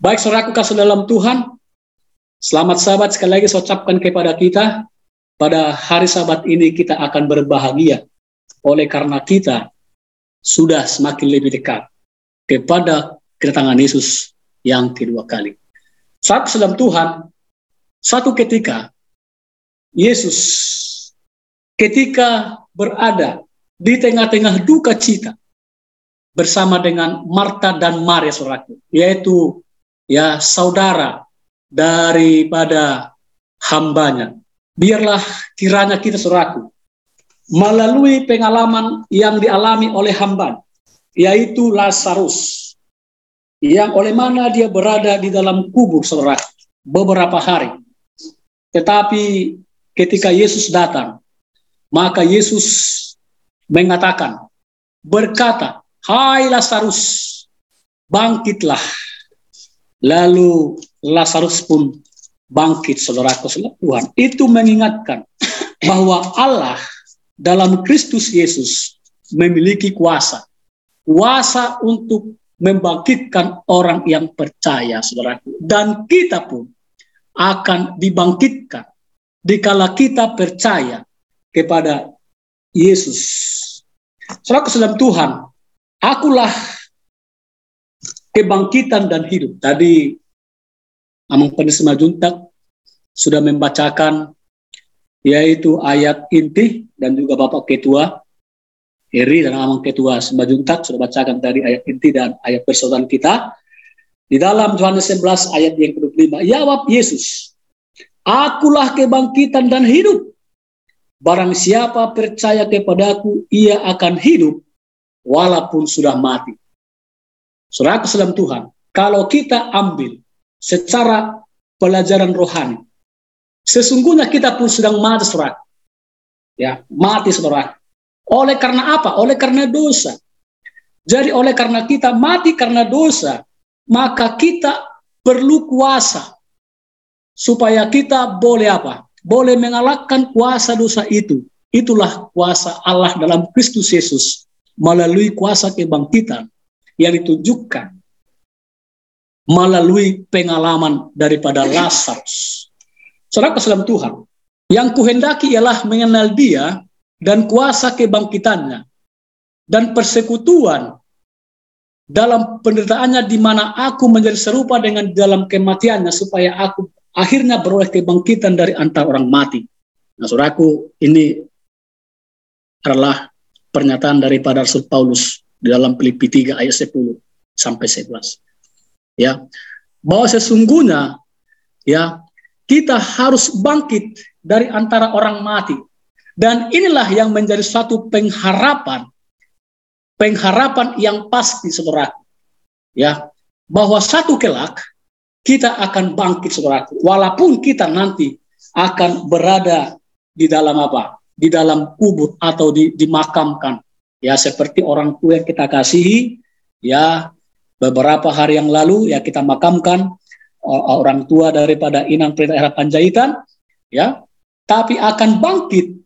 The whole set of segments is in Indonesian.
Baik saudaraku kasih dalam Tuhan, selamat sahabat sekali lagi saya ucapkan kepada kita, pada hari sahabat ini kita akan berbahagia, oleh karena kita sudah semakin lebih dekat kepada kedatangan Yesus yang kedua kali. Saat dalam Tuhan, satu ketika Yesus ketika berada di tengah-tengah duka cita bersama dengan Marta dan Maria saudaraku, yaitu ya saudara daripada hambanya. Biarlah kiranya kita suraku melalui pengalaman yang dialami oleh hamba, yaitu Lazarus, yang oleh mana dia berada di dalam kubur saudara beberapa hari. Tetapi ketika Yesus datang, maka Yesus mengatakan, berkata, Hai Lazarus, bangkitlah. Lalu Lazarus pun bangkit, saudaraku Tuhan. Itu mengingatkan bahwa Allah dalam Kristus Yesus memiliki kuasa. Kuasa untuk membangkitkan orang yang percaya, saudaraku. Dan kita pun akan dibangkitkan dikala kita percaya kepada Yesus. Saudaraku dalam Tuhan, akulah kebangkitan dan hidup. Tadi Amang Penisma Juntak sudah membacakan yaitu ayat inti dan juga Bapak Ketua Heri dan Amang Ketua Semajuntak sudah bacakan tadi ayat inti dan ayat persaudaraan kita. Di dalam Yohanes 11 ayat yang ke-25, jawab Yesus, Akulah kebangkitan dan hidup. Barang siapa percaya kepadaku, ia akan hidup walaupun sudah mati. Saudara keselam Tuhan, kalau kita ambil secara pelajaran rohani, sesungguhnya kita pun sedang mati saudara. Ya, mati saudara. Oleh karena apa? Oleh karena dosa. Jadi oleh karena kita mati karena dosa, maka kita perlu kuasa supaya kita boleh apa? Boleh mengalahkan kuasa dosa itu. Itulah kuasa Allah dalam Kristus Yesus melalui kuasa kebangkitan yang ditunjukkan melalui pengalaman daripada Lazarus. Saudara keselam Tuhan, yang kuhendaki ialah mengenal dia dan kuasa kebangkitannya dan persekutuan dalam penderitaannya di mana aku menjadi serupa dengan dalam kematiannya supaya aku akhirnya beroleh kebangkitan dari antara orang mati. Nah, saudaraku, ini adalah pernyataan daripada Rasul Paulus dalam Filipi 3 ayat 10 sampai 11. Ya. Bahwa sesungguhnya ya kita harus bangkit dari antara orang mati. Dan inilah yang menjadi suatu pengharapan pengharapan yang pasti saudara. Ya, bahwa satu kelak kita akan bangkit saudara. Walaupun kita nanti akan berada di dalam apa? Di dalam kubur atau di, dimakamkan ya seperti orang tua yang kita kasihi ya beberapa hari yang lalu ya kita makamkan orang tua daripada Inang Perintah Era Panjaitan ya tapi akan bangkit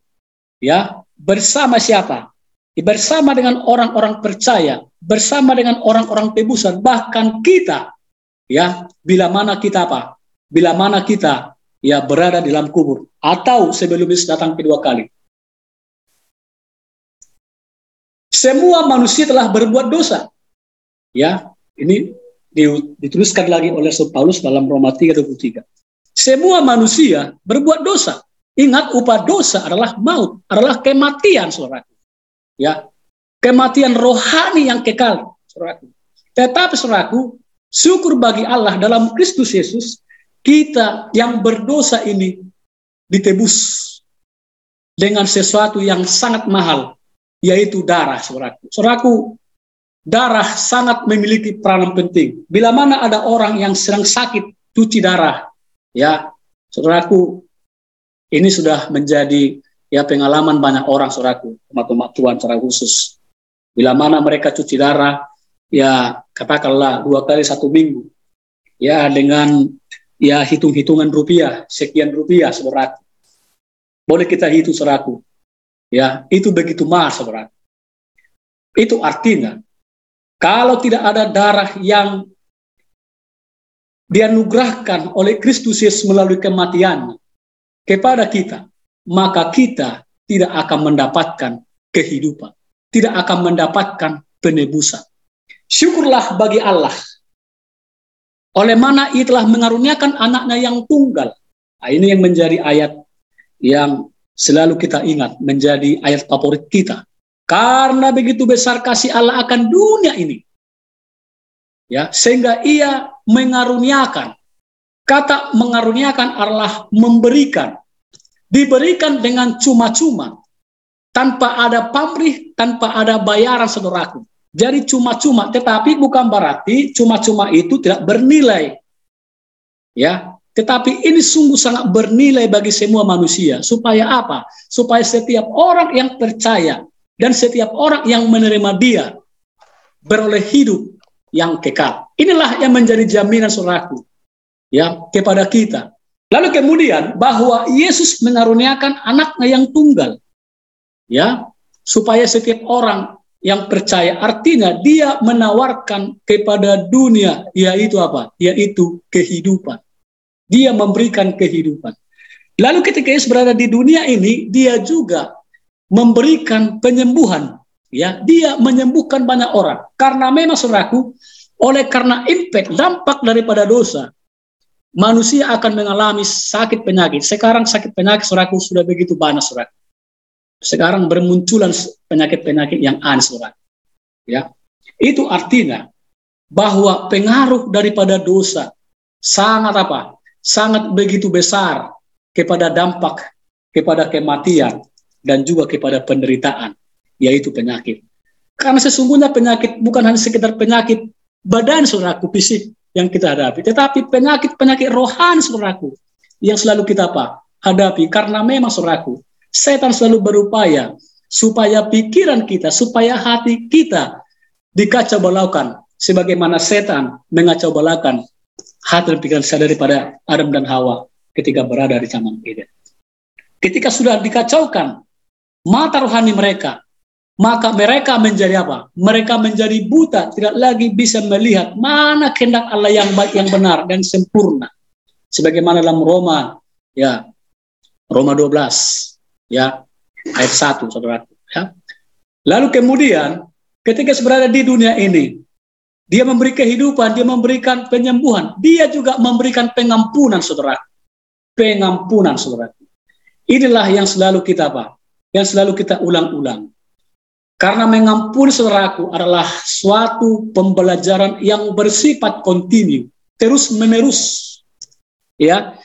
ya bersama siapa? Bersama dengan orang-orang percaya bersama dengan orang-orang tebusan bahkan kita ya bila mana kita apa? Bila mana kita ya berada di dalam kubur atau sebelum Yesus datang kedua kali Semua manusia telah berbuat dosa. Ya, ini dituliskan lagi oleh Paulus dalam Roma 3:23. Semua manusia berbuat dosa. Ingat upah dosa adalah maut, adalah kematian, saudara. Ya, kematian rohani yang kekal, saudara. Tetapi saudaraku, syukur bagi Allah dalam Kristus Yesus, kita yang berdosa ini ditebus dengan sesuatu yang sangat mahal, yaitu darah, saudaraku. Saudaraku, darah sangat memiliki peranan penting. Bila mana ada orang yang sedang sakit, cuci darah, ya, saudaraku, ini sudah menjadi ya pengalaman banyak orang, saudaraku, umat-umat Tuhan secara khusus. Bila mana mereka cuci darah, ya katakanlah dua kali satu minggu, ya dengan ya hitung-hitungan rupiah, sekian rupiah, saudaraku. Boleh kita hitung, saudaraku ya itu begitu mahal saudara. Itu artinya kalau tidak ada darah yang dianugerahkan oleh Kristus Yesus melalui kematian kepada kita, maka kita tidak akan mendapatkan kehidupan, tidak akan mendapatkan penebusan. Syukurlah bagi Allah, oleh mana ia telah mengaruniakan anaknya yang tunggal. Nah, ini yang menjadi ayat yang selalu kita ingat, menjadi ayat favorit kita. Karena begitu besar kasih Allah akan dunia ini, ya sehingga ia mengaruniakan. Kata mengaruniakan adalah memberikan. Diberikan dengan cuma-cuma. Tanpa ada pamrih tanpa ada bayaran saudaraku. Jadi cuma-cuma tetapi bukan berarti cuma-cuma itu tidak bernilai. Ya tetapi ini sungguh sangat bernilai bagi semua manusia supaya apa supaya setiap orang yang percaya dan setiap orang yang menerima dia beroleh hidup yang kekal. Inilah yang menjadi jaminan suraku ya kepada kita. Lalu kemudian bahwa Yesus mengaruniakan anaknya yang tunggal ya supaya setiap orang yang percaya artinya dia menawarkan kepada dunia yaitu apa? Yaitu kehidupan. Dia memberikan kehidupan. Lalu ketika Yesus berada di dunia ini, dia juga memberikan penyembuhan ya. Dia menyembuhkan banyak orang. Karena memang saudaraku oleh karena impact dampak daripada dosa manusia akan mengalami sakit penyakit. Sekarang sakit penyakit saudaraku sudah begitu banyak saudara sekarang bermunculan penyakit-penyakit yang aneh saudara ya. Itu artinya bahwa pengaruh daripada dosa sangat apa sangat begitu besar kepada dampak kepada kematian dan juga kepada penderitaan yaitu penyakit. Karena sesungguhnya penyakit bukan hanya sekedar penyakit badan saudaraku fisik yang kita hadapi, tetapi penyakit-penyakit rohani saudaraku yang selalu kita apa? hadapi karena memang saudaraku, setan selalu berupaya supaya pikiran kita, supaya hati kita dikacau balaukan sebagaimana setan mengacau balaukan hati dan pikiran saya daripada Adam dan Hawa ketika berada di Taman Eden. Ketika sudah dikacaukan mata rohani mereka, maka mereka menjadi apa? Mereka menjadi buta, tidak lagi bisa melihat mana kehendak Allah yang baik, yang benar dan sempurna. Sebagaimana dalam Roma, ya Roma 12, ya ayat 1, saudara. Ya. Lalu kemudian, ketika berada di dunia ini, dia memberi kehidupan, dia memberikan penyembuhan, dia juga memberikan pengampunan, saudara. Pengampunan, saudara. Inilah yang selalu kita apa? Yang selalu kita ulang-ulang karena mengampuni saudaraku adalah suatu pembelajaran yang bersifat kontinu, terus menerus. Ya,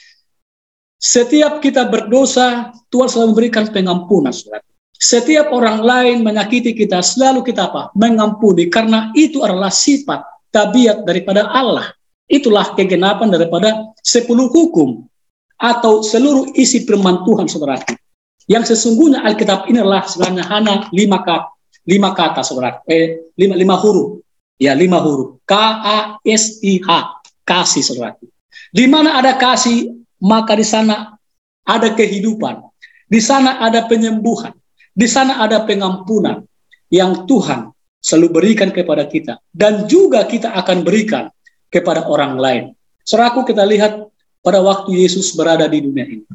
setiap kita berdosa, Tuhan selalu memberikan pengampunan, saudara. Setiap orang lain menyakiti kita, selalu kita apa? Mengampuni, karena itu adalah sifat, tabiat daripada Allah. Itulah kegenapan daripada sepuluh hukum atau seluruh isi firman Tuhan, saudara. Yang sesungguhnya Alkitab ini adalah sebenarnya hanya lima kata lima kata saudara, eh, lima, lima huruf, ya lima huruf, K A S I H, kasih saudara. Di mana ada kasih, maka di sana ada kehidupan, di sana ada penyembuhan, di sana ada pengampunan yang Tuhan selalu berikan kepada kita dan juga kita akan berikan kepada orang lain. Seraku kita lihat pada waktu Yesus berada di dunia ini.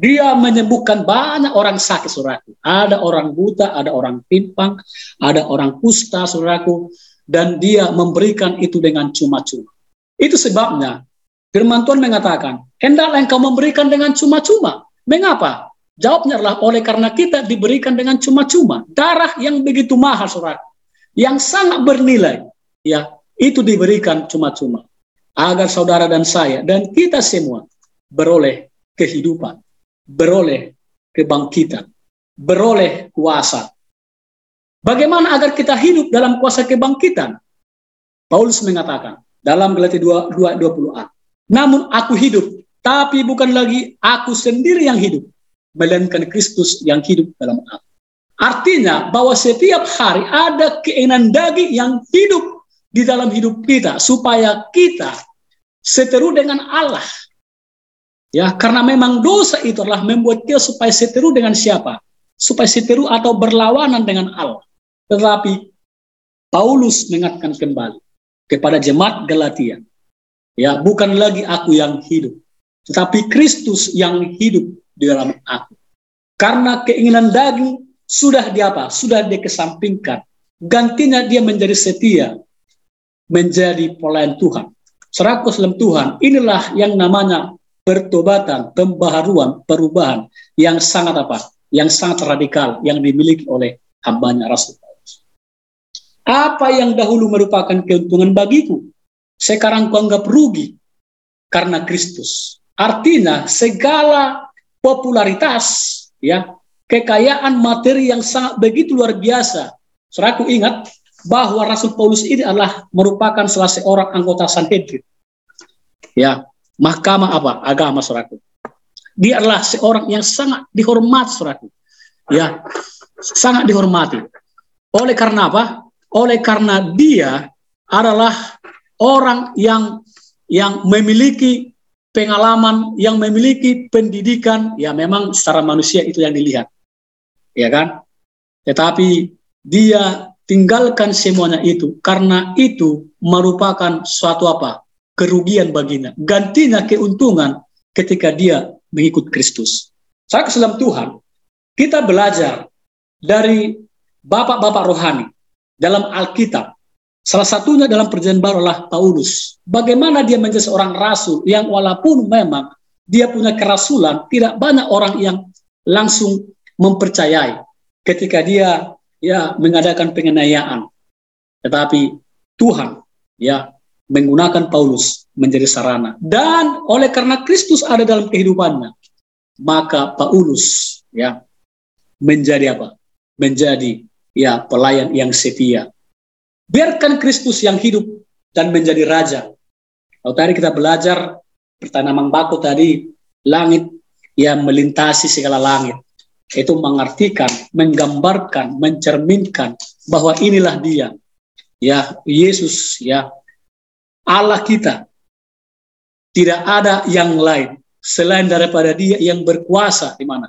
Dia menyembuhkan banyak orang sakit, saudaraku. Ada orang buta, ada orang timpang, ada orang kusta, saudaraku. Dan dia memberikan itu dengan cuma-cuma. Itu sebabnya firman Tuhan mengatakan, hendaklah engkau memberikan dengan cuma-cuma. Mengapa? Jawabnya adalah oleh karena kita diberikan dengan cuma-cuma. Darah yang begitu mahal, saudara. Yang sangat bernilai. Ya, itu diberikan cuma-cuma. Agar saudara dan saya dan kita semua beroleh kehidupan beroleh kebangkitan, beroleh kuasa. Bagaimana agar kita hidup dalam kuasa kebangkitan? Paulus mengatakan dalam Galatia 2, 2 20a. Namun aku hidup, tapi bukan lagi aku sendiri yang hidup, melainkan Kristus yang hidup dalam aku. Artinya bahwa setiap hari ada keinginan daging yang hidup di dalam hidup kita supaya kita seteru dengan Allah Ya, karena memang dosa itu adalah membuat kita supaya seteru dengan siapa? Supaya seteru atau berlawanan dengan Allah. Tetapi Paulus mengingatkan kembali kepada jemaat Galatia. Ya, bukan lagi aku yang hidup, tetapi Kristus yang hidup di dalam aku. Karena keinginan daging sudah di apa? Sudah dikesampingkan. Gantinya dia menjadi setia, menjadi pelayan Tuhan. Seraku dalam Tuhan, inilah yang namanya pertobatan, pembaharuan, perubahan yang sangat apa? Yang sangat radikal yang dimiliki oleh hambanya Rasul Paulus. Apa yang dahulu merupakan keuntungan bagiku, sekarang kuanggap rugi karena Kristus. Artinya segala popularitas, ya kekayaan materi yang sangat begitu luar biasa. Saudaraku ingat bahwa Rasul Paulus ini adalah merupakan salah seorang anggota Sanhedrin. Ya, mahkamah apa? Agama, saudaraku. Dia adalah seorang yang sangat dihormati, saudaraku. Ya, sangat dihormati. Oleh karena apa? Oleh karena dia adalah orang yang yang memiliki pengalaman, yang memiliki pendidikan, ya memang secara manusia itu yang dilihat. Ya kan? Tetapi dia tinggalkan semuanya itu karena itu merupakan suatu apa? kerugian baginya. Gantinya keuntungan ketika dia mengikut Kristus. Saya keselam Tuhan, kita belajar dari bapak-bapak rohani dalam Alkitab Salah satunya dalam perjanjian baru adalah Paulus. Bagaimana dia menjadi seorang rasul yang walaupun memang dia punya kerasulan, tidak banyak orang yang langsung mempercayai ketika dia ya mengadakan penganiayaan. Tetapi Tuhan ya menggunakan Paulus menjadi sarana. Dan oleh karena Kristus ada dalam kehidupannya, maka Paulus ya menjadi apa? Menjadi ya pelayan yang setia Biarkan Kristus yang hidup dan menjadi raja. Kalau tadi kita belajar pertanaman baku tadi, langit yang melintasi segala langit. Itu mengartikan, menggambarkan, mencerminkan bahwa inilah dia. Ya, Yesus, ya. Allah kita. Tidak ada yang lain selain daripada dia yang berkuasa di mana?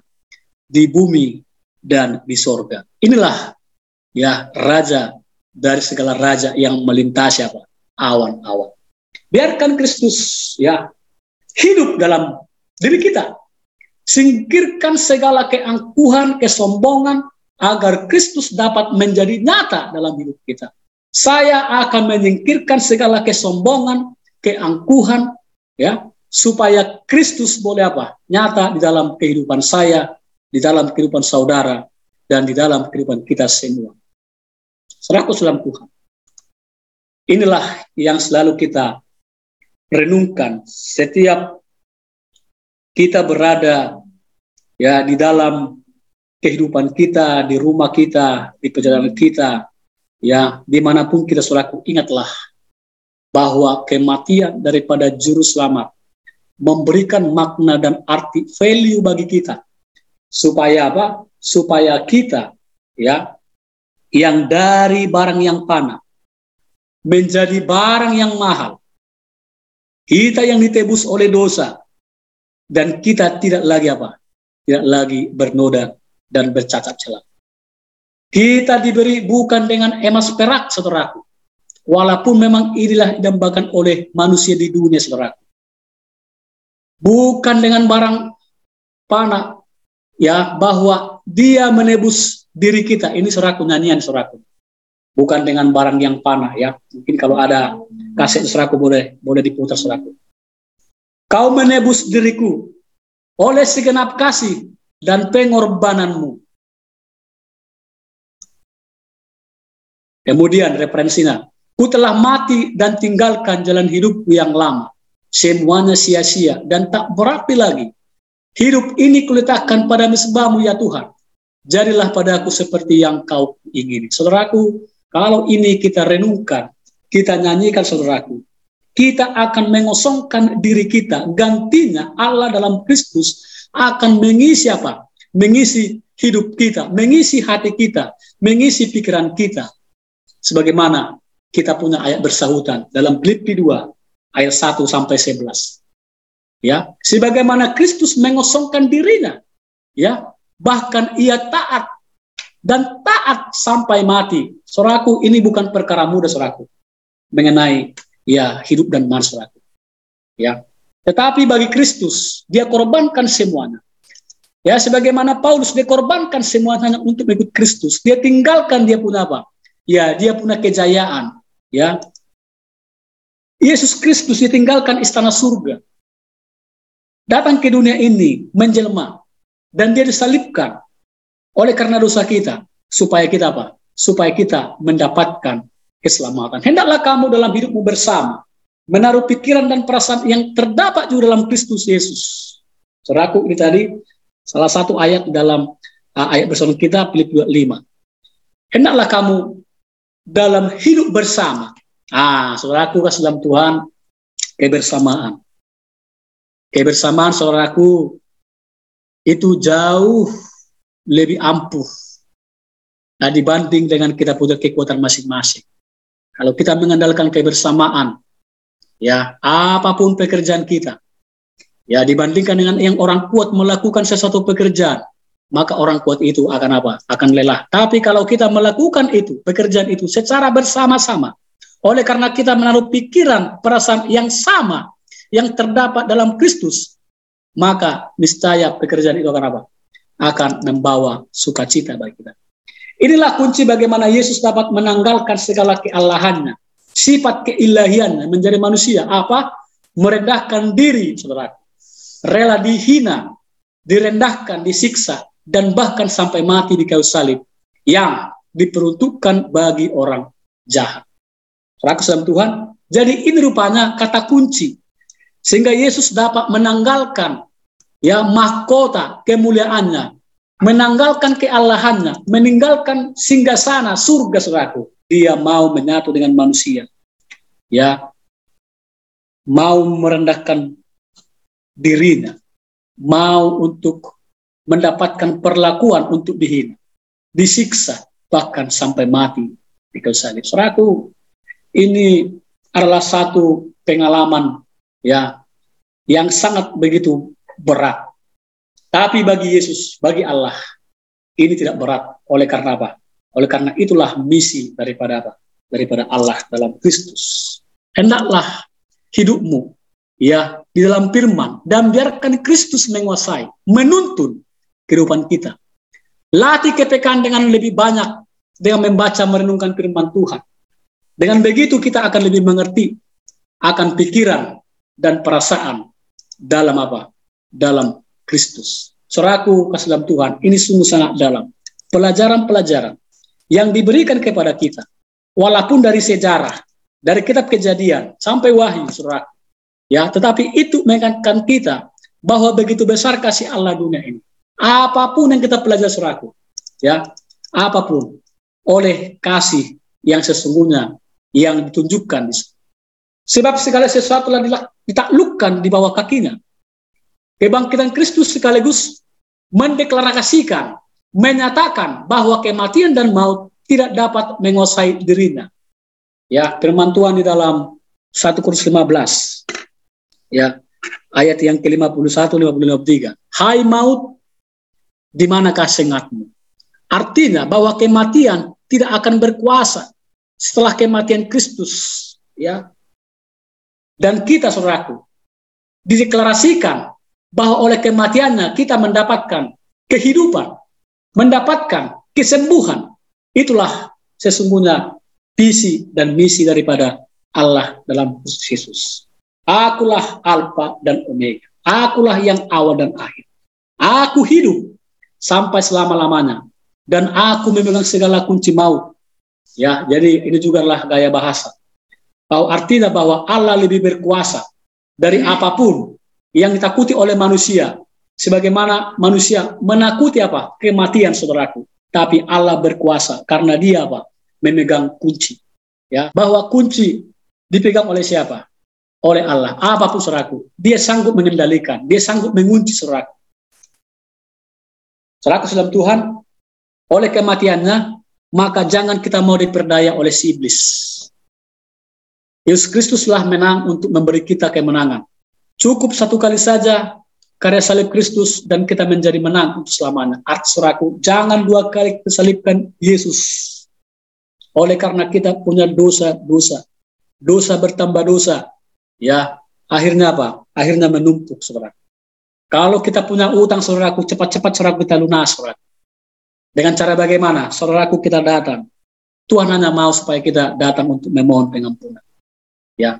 Di bumi dan di sorga. Inilah ya raja dari segala raja yang melintasi apa? awan-awan. Biarkan Kristus ya hidup dalam diri kita. Singkirkan segala keangkuhan, kesombongan agar Kristus dapat menjadi nyata dalam hidup kita. Saya akan menyingkirkan segala kesombongan, keangkuhan ya supaya Kristus boleh apa? nyata di dalam kehidupan saya, di dalam kehidupan saudara dan di dalam kehidupan kita semua. Seraku dalam Tuhan. Inilah yang selalu kita renungkan setiap kita berada ya di dalam kehidupan kita, di rumah kita, di perjalanan kita, ya di mana pun kita selaku ingatlah bahwa kematian daripada juru selamat memberikan makna dan arti value bagi kita supaya apa? Supaya kita ya yang dari barang yang panah menjadi barang yang mahal. Kita yang ditebus oleh dosa dan kita tidak lagi apa? Tidak lagi bernoda dan bercacat celah. Kita diberi bukan dengan emas perak, saudaraku. Walaupun memang inilah didambakan oleh manusia di dunia, saudaraku. Bukan dengan barang panah, ya bahwa dia menebus diri kita. Ini suraku nyanyian suraku. Bukan dengan barang yang panah ya. Mungkin kalau ada kaset suraku boleh boleh diputar suraku. Kau menebus diriku oleh segenap kasih dan pengorbananmu. Kemudian referensinya, ku telah mati dan tinggalkan jalan hidupku yang lama. Semuanya sia-sia dan tak berarti lagi. Hidup ini kuletakkan pada mesbahmu ya Tuhan jadilah padaku seperti yang kau ingini. Saudaraku, kalau ini kita renungkan, kita nyanyikan saudaraku, kita akan mengosongkan diri kita. Gantinya Allah dalam Kristus akan mengisi apa? Mengisi hidup kita, mengisi hati kita, mengisi pikiran kita. Sebagaimana kita punya ayat bersahutan dalam Filipi 2 ayat 1 sampai 11. Ya, sebagaimana Kristus mengosongkan dirinya, ya, bahkan ia taat dan taat sampai mati. Soraku ini bukan perkara mudah soraku mengenai ya hidup dan mati soraku. Ya. Tetapi bagi Kristus, dia korbankan semuanya. Ya, sebagaimana Paulus dia korbankan semuanya untuk mengikut Kristus. Dia tinggalkan dia punya apa? Ya, dia punya kejayaan. Ya. Yesus Kristus ditinggalkan istana surga. Datang ke dunia ini menjelma dan dia disalibkan oleh karena dosa kita supaya kita apa? Supaya kita mendapatkan keselamatan. Hendaklah kamu dalam hidupmu bersama menaruh pikiran dan perasaan yang terdapat juga dalam Kristus Yesus. Seraku ini tadi salah satu ayat dalam uh, ayat bersama kita Filipi 5. Hendaklah kamu dalam hidup bersama. Ah, saudaraku kasih dalam Tuhan kebersamaan. Kebersamaan saudaraku itu jauh lebih ampuh nah, dibanding dengan kita punya kekuatan masing-masing. Kalau kita mengandalkan kebersamaan, ya apa pun pekerjaan kita, ya dibandingkan dengan yang orang kuat melakukan sesuatu pekerjaan, maka orang kuat itu akan apa? Akan lelah. Tapi kalau kita melakukan itu, pekerjaan itu secara bersama-sama, oleh karena kita menaruh pikiran, perasaan yang sama, yang terdapat dalam Kristus, maka niscaya pekerjaan itu akan apa? Akan membawa sukacita bagi kita. Inilah kunci bagaimana Yesus dapat menanggalkan segala keallahannya, sifat keilahiannya menjadi manusia. Apa? Merendahkan diri, saudara. Rela dihina, direndahkan, disiksa, dan bahkan sampai mati di kayu salib yang diperuntukkan bagi orang jahat. Dalam Tuhan, jadi ini rupanya kata kunci sehingga Yesus dapat menanggalkan ya mahkota kemuliaannya menanggalkan keallahannya, meninggalkan singgah sana surga seraku. Dia mau menyatu dengan manusia. Ya, mau merendahkan dirinya, mau untuk mendapatkan perlakuan untuk dihina, disiksa, bahkan sampai mati di kayu salib. Ini adalah satu pengalaman ya yang sangat begitu berat tapi bagi Yesus, bagi Allah, ini tidak berat. Oleh karena apa? Oleh karena itulah misi daripada apa? Daripada Allah dalam Kristus. Hendaklah hidupmu ya di dalam firman dan biarkan Kristus menguasai, menuntun kehidupan kita. Latih kepekaan dengan lebih banyak dengan membaca merenungkan firman Tuhan. Dengan begitu kita akan lebih mengerti akan pikiran dan perasaan dalam apa? Dalam Kristus. Seraku kasih dalam Tuhan, ini sungguh sangat dalam. Pelajaran-pelajaran yang diberikan kepada kita, walaupun dari sejarah, dari kitab kejadian sampai wahyu, saudara. Ya, tetapi itu mengingatkan kita bahwa begitu besar kasih Allah dunia ini. Apa pun yang kita pelajari suraku, ya, apa pun oleh kasih yang sesungguhnya yang ditunjukkan Sebab segala sesuatu telah ditaklukkan di bawah kakinya. Kebangkitan Kristus sekaligus mendeklarasikan, menyatakan bahwa kematian dan maut tidak dapat menguasai dirinya. Ya, firman Tuhan di dalam 1 Korintus 15. Ya, ayat yang ke-51 53. Hai maut, di manakah sengatmu? Artinya bahwa kematian tidak akan berkuasa setelah kematian Kristus, ya. Dan kita saudaraku dideklarasikan bahwa oleh kematiannya kita mendapatkan kehidupan, mendapatkan kesembuhan. Itulah sesungguhnya visi dan misi daripada Allah dalam Yesus. Akulah Alfa dan Omega. Akulah yang awal dan akhir. Aku hidup sampai selama-lamanya. Dan aku memegang segala kunci maut. Ya, jadi ini juga adalah gaya bahasa. Bahwa artinya bahwa Allah lebih berkuasa dari apa pun yang ditakuti oleh manusia. Sebagaimana manusia menakuti apa? Kematian saudaraku. Tapi Allah berkuasa karena dia apa? Memegang kunci. Ya, bahwa kunci dipegang oleh siapa? Oleh Allah. Apa pun saudaraku, dia sanggup mengendalikan, dia sanggup mengunci saudaraku. Saudaraku dalam Tuhan, oleh kematiannya, maka jangan kita mau diperdaya oleh si iblis. Yesus Kristuslah menang untuk memberi kita kemenangan. Cukup satu kali saja karya salib Kristus dan kita menjadi menang untuk selamanya. Arti suraku, jangan dua kali kesalibkan Yesus. Oleh karena kita punya dosa-dosa. Dosa bertambah dosa. Ya, akhirnya apa? Akhirnya menumpuk, saudara. Kalau kita punya utang, saudaraku, cepat-cepat saudaraku kita lunas, saudara. Dengan cara bagaimana? Saudaraku kita datang. Tuhan hanya mau supaya kita datang untuk memohon pengampunan. Ya,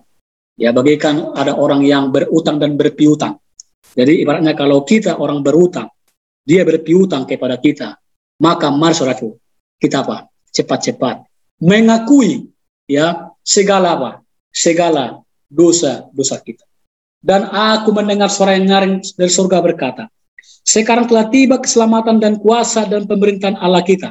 ya bagikan ada orang yang berutang dan berpiutang. Jadi ibaratnya kalau kita orang berutang, dia berpiutang kepada kita, maka mari saudaraku, kita apa? Cepat-cepat mengakui ya segala apa? Segala dosa-dosa kita. Dan aku mendengar suara yang nyaring dari surga berkata, sekarang telah tiba keselamatan dan kuasa dan pemerintahan Allah kita.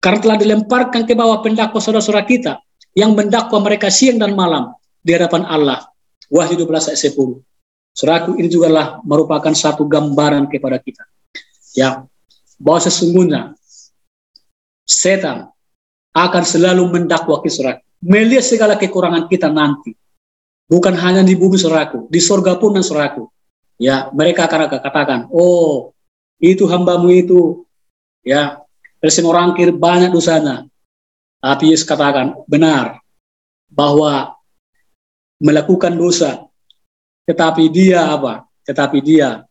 Karena telah dilemparkan ke bawah pendakwa saudara-saudara kita yang mendakwa mereka siang dan malam di hadapan Allah. Wahyu 12 ayat 10. Saudaraku ini juga lah merupakan satu gambaran kepada kita. Ya, bahwa sesungguhnya setan akan selalu mendakwa saudara. Melihat segala kekurangan kita nanti. Bukan hanya di bumi saudaraku, di surga pun dan saudaraku. Ya, mereka akan katakan, oh itu hambamu itu, ya, orang kir banyak dosanya. Tapi katakan, benar, bahwa melakukan dosa, tetapi dia apa? Tetapi dia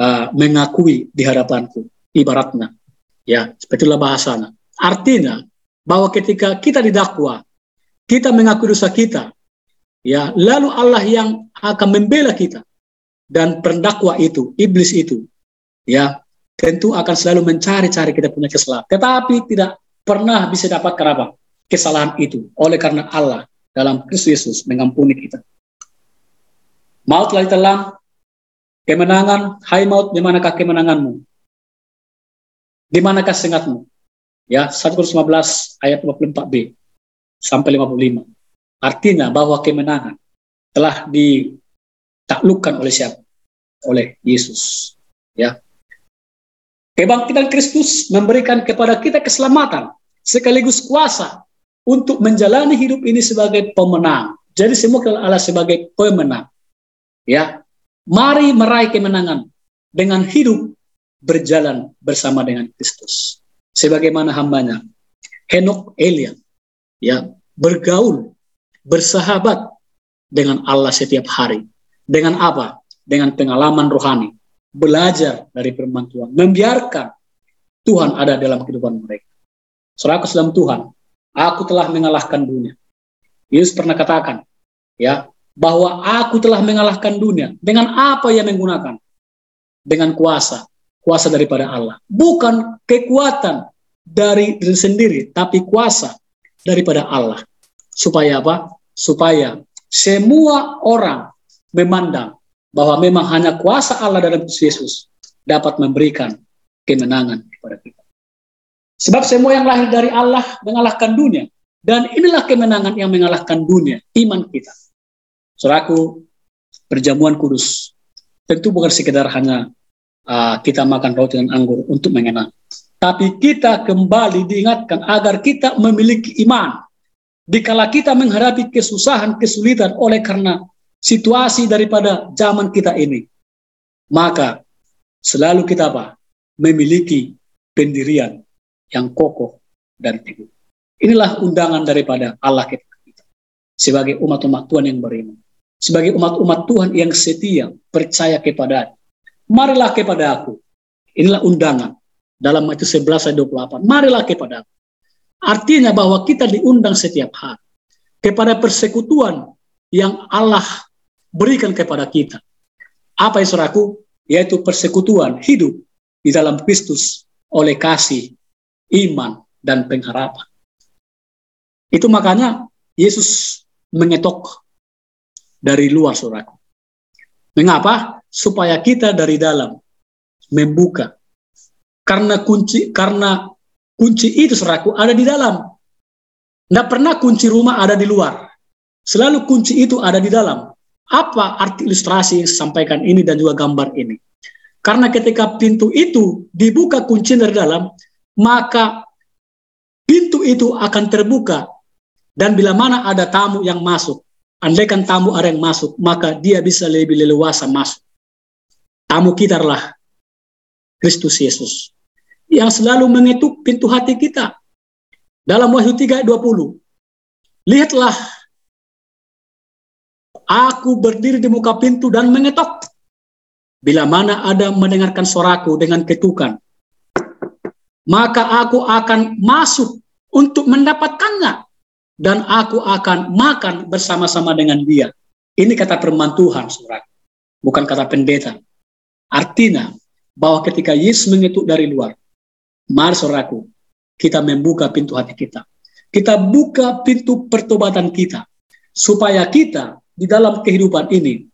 uh, mengakui di hadapanku, ibaratnya. Ya, seperti itulah bahasanya. Artinya, bahwa ketika kita didakwa, kita mengakui dosa kita, ya, lalu Allah yang akan membela kita dan pendakwa itu, iblis itu, ya, tentu akan selalu mencari-cari kita punya kesalahan. Tetapi tidak pernah bisa dapat kenapa kesalahan itu oleh karena Allah dalam Kristus Yesus mengampuni kita. Maut telah ditelan, kemenangan, hai maut, di manakah kemenanganmu? Di manakah sengatmu? Ya, 1 Korintus 15 ayat 54b sampai 55. Artinya bahwa kemenangan telah ditaklukkan oleh siapa? Oleh Yesus. Ya. Kebangkitan Kristus memberikan kepada kita keselamatan sekaligus kuasa untuk menjalani hidup ini sebagai pemenang. Jadi semua Allah sebagai pemenang. Ya. Mari meraih kemenangan dengan hidup berjalan bersama dengan Kristus sebagaimana hambanya Henok Elia ya bergaul bersahabat dengan Allah setiap hari dengan apa dengan pengalaman rohani belajar dari firman Tuhan membiarkan Tuhan ada dalam kehidupan mereka Saudara dalam Tuhan aku telah mengalahkan dunia Yesus pernah katakan ya bahwa aku telah mengalahkan dunia dengan apa yang menggunakan dengan kuasa kuasa daripada Allah. Bukan kekuatan dari diri sendiri, tapi kuasa daripada Allah. Supaya apa? Supaya semua orang memandang bahwa memang hanya kuasa Allah dalam Yesus dapat memberikan kemenangan kepada kita. Sebab semua yang lahir dari Allah mengalahkan dunia. Dan inilah kemenangan yang mengalahkan dunia, iman kita. Suraku, perjamuan kudus. Tentu bukan sekedar hanya uh, kita makan roti dan anggur untuk mengenal. Tapi kita kembali diingatkan agar kita memiliki iman. Dikala kita menghadapi kesusahan, kesulitan oleh karena situasi daripada zaman kita ini. Maka selalu kita apa? Memiliki pendirian yang kokoh dan teguh. Inilah undangan daripada Allah kita sebagai umat-umat Tuhan yang beriman. Sebagai umat-umat Tuhan yang setia, percaya kepada marilah kepada aku. Inilah undangan dalam Matius 11 ayat 28. Marilah kepada aku. Artinya bahwa kita diundang setiap hari kepada persekutuan yang Allah berikan kepada kita. Apa yang suraku? Yaitu persekutuan hidup di dalam Kristus oleh kasih, iman, dan pengharapan. Itu makanya Yesus mengetok dari luar suraku. Mengapa? Supaya kita dari dalam membuka. Karena kunci karena kunci itu seraku ada di dalam. Tidak pernah kunci rumah ada di luar. Selalu kunci itu ada di dalam. Apa arti ilustrasi yang sampaikan ini dan juga gambar ini? Karena ketika pintu itu dibuka kunci dari dalam, maka pintu itu akan terbuka dan bila mana ada tamu yang masuk, Andaikan tamu ada yang masuk, maka dia bisa lebih leluasa masuk. Tamu kita adalah Kristus Yesus yang selalu mengetuk pintu hati kita. Dalam Wahyu 3:20. Lihatlah Aku berdiri di muka pintu dan mengetok. Bila mana ada mendengarkan suaraku dengan ketukan, maka aku akan masuk untuk mendapatkannya dan aku akan makan bersama-sama dengan dia. Ini kata firman Tuhan, surat. Bukan kata pendeta. Artinya, bahwa ketika Yesus mengetuk dari luar, mari saudaraku, kita membuka pintu hati kita. Kita buka pintu pertobatan kita. Supaya kita di dalam kehidupan ini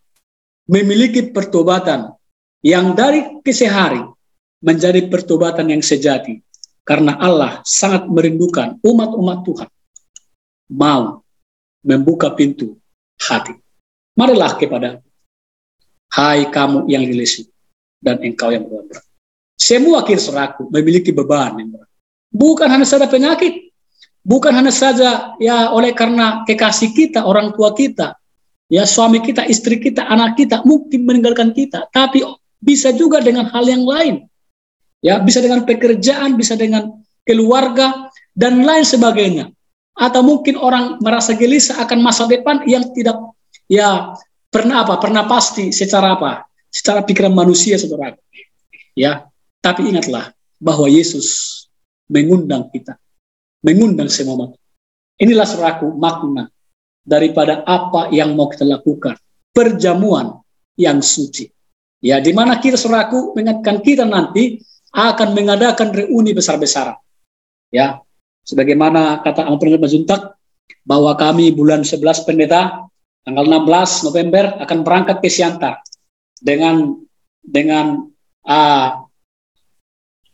memiliki pertobatan yang dari kesehari menjadi pertobatan yang sejati. Karena Allah sangat merindukan umat-umat Tuhan mau membuka pintu hati. Marilah kepada hai kamu yang lilisi dan engkau yang berat. Semua seraku memiliki beban yang berat. Bukan hanya saja penyakit, bukan hanya saja ya oleh karena kekasih kita, orang tua kita, ya suami kita, istri kita, anak kita mungkin meninggalkan kita, tapi bisa juga dengan hal yang lain. Ya, bisa dengan pekerjaan, bisa dengan keluarga dan lain sebagainya. Atau mungkin orang merasa gelisah akan masa depan yang tidak ya pernah apa? Pernah pasti secara apa? secara pikiran manusia saudara. Ya, tapi ingatlah bahwa Yesus mengundang kita, mengundang semua manusia. Inilah suraku makna daripada apa yang mau kita lakukan, perjamuan yang suci. Ya, di mana kita suraku mengingatkan kita nanti akan mengadakan reuni besar-besaran. Ya, sebagaimana kata Ampun Mazuntak bahwa kami bulan 11 pendeta tanggal 16 November akan berangkat ke Siantar dengan dengan uh,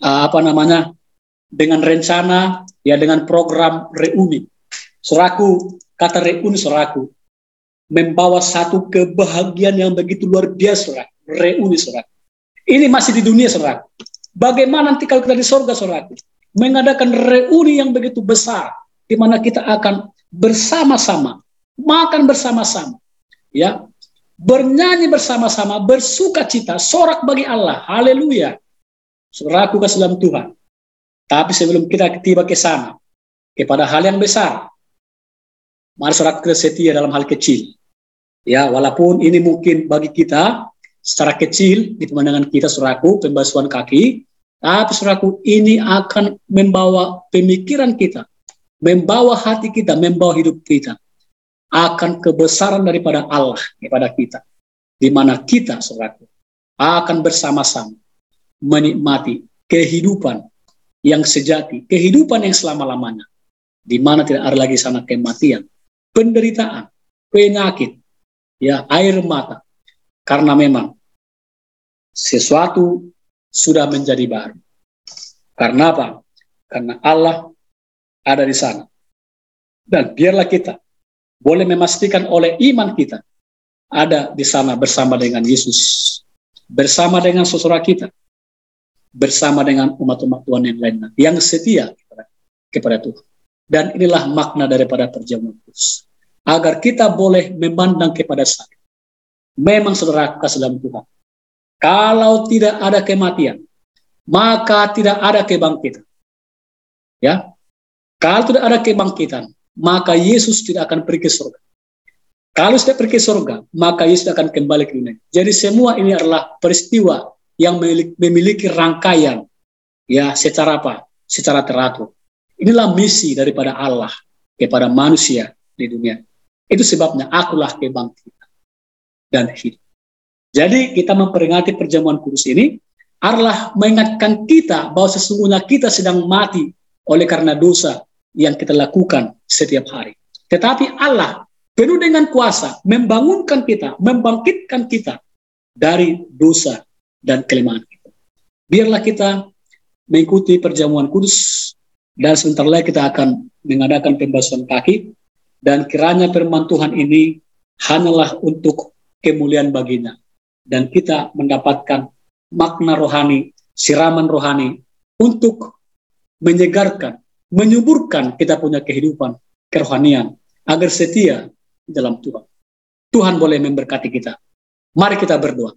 uh, apa namanya dengan rencana ya dengan program reuni. Suraku kata reuni suraku membawa satu kebahagiaan yang begitu luar biasa. Reuni suraku. Ini masih di dunia suraku. Bagaimana nanti kalau kita di sorga suraku mengadakan reuni yang begitu besar di mana kita akan bersama-sama makan bersama-sama ya bernyanyi bersama-sama, bersuka cita, sorak bagi Allah. Haleluya. Suraku ke dalam Tuhan. Tapi sebelum kita tiba ke sana, kepada hal yang besar, mari sorak kita setia dalam hal kecil. Ya, walaupun ini mungkin bagi kita secara kecil di pemandangan kita suraku pembasuhan kaki, tapi suraku ini akan membawa pemikiran kita, membawa hati kita, membawa hidup kita akan kebesaran daripada Allah kepada kita. Di mana kita, saudaraku, akan bersama-sama menikmati kehidupan yang sejati, kehidupan yang selama-lamanya. Di mana tidak ada lagi sana kematian, penderitaan, penyakit, ya air mata. Karena memang sesuatu sudah menjadi baru. Karena apa? Karena Allah ada di sana. Dan biarlah kita boleh memastikan oleh iman kita ada di sana bersama dengan Yesus, bersama dengan saudara kita, bersama dengan umat-umat Tuhan yang lainnya, yang setia kepada, kepada Tuhan. Dan inilah makna daripada perjamuan kudus. Agar kita boleh memandang kepada saya. Memang saudara kasih dalam Tuhan. Kalau tidak ada kematian, maka tidak ada kebangkitan. Ya, kalau tidak ada kebangkitan, maka Yesus tidak akan pergi ke surga. Kalau sudah pergi ke surga, maka Yesus akan kembali ke dunia. Jadi semua ini adalah peristiwa yang memiliki, rangkaian ya secara apa? Secara teratur. Inilah misi daripada Allah kepada manusia di dunia. Itu sebabnya akulah kebangkitan dan hidup. Jadi kita memperingati perjamuan kudus ini adalah mengingatkan kita bahwa sesungguhnya kita sedang mati oleh karena dosa yang kita lakukan setiap hari. Tetapi Allah penuh dengan kuasa membangunkan kita, membangkitkan kita dari dosa dan kelemahan kita. Biarlah kita mengikuti perjamuan kudus dan sebentar lagi kita akan mengadakan pembasuhan kaki dan kiranya firman Tuhan ini hanyalah untuk kemuliaan baginya dan kita mendapatkan makna rohani, siraman rohani untuk menyegarkan menyuburkan kita punya kehidupan kerohanian agar setia dalam Tuhan. Tuhan boleh memberkati kita. Mari kita berdoa.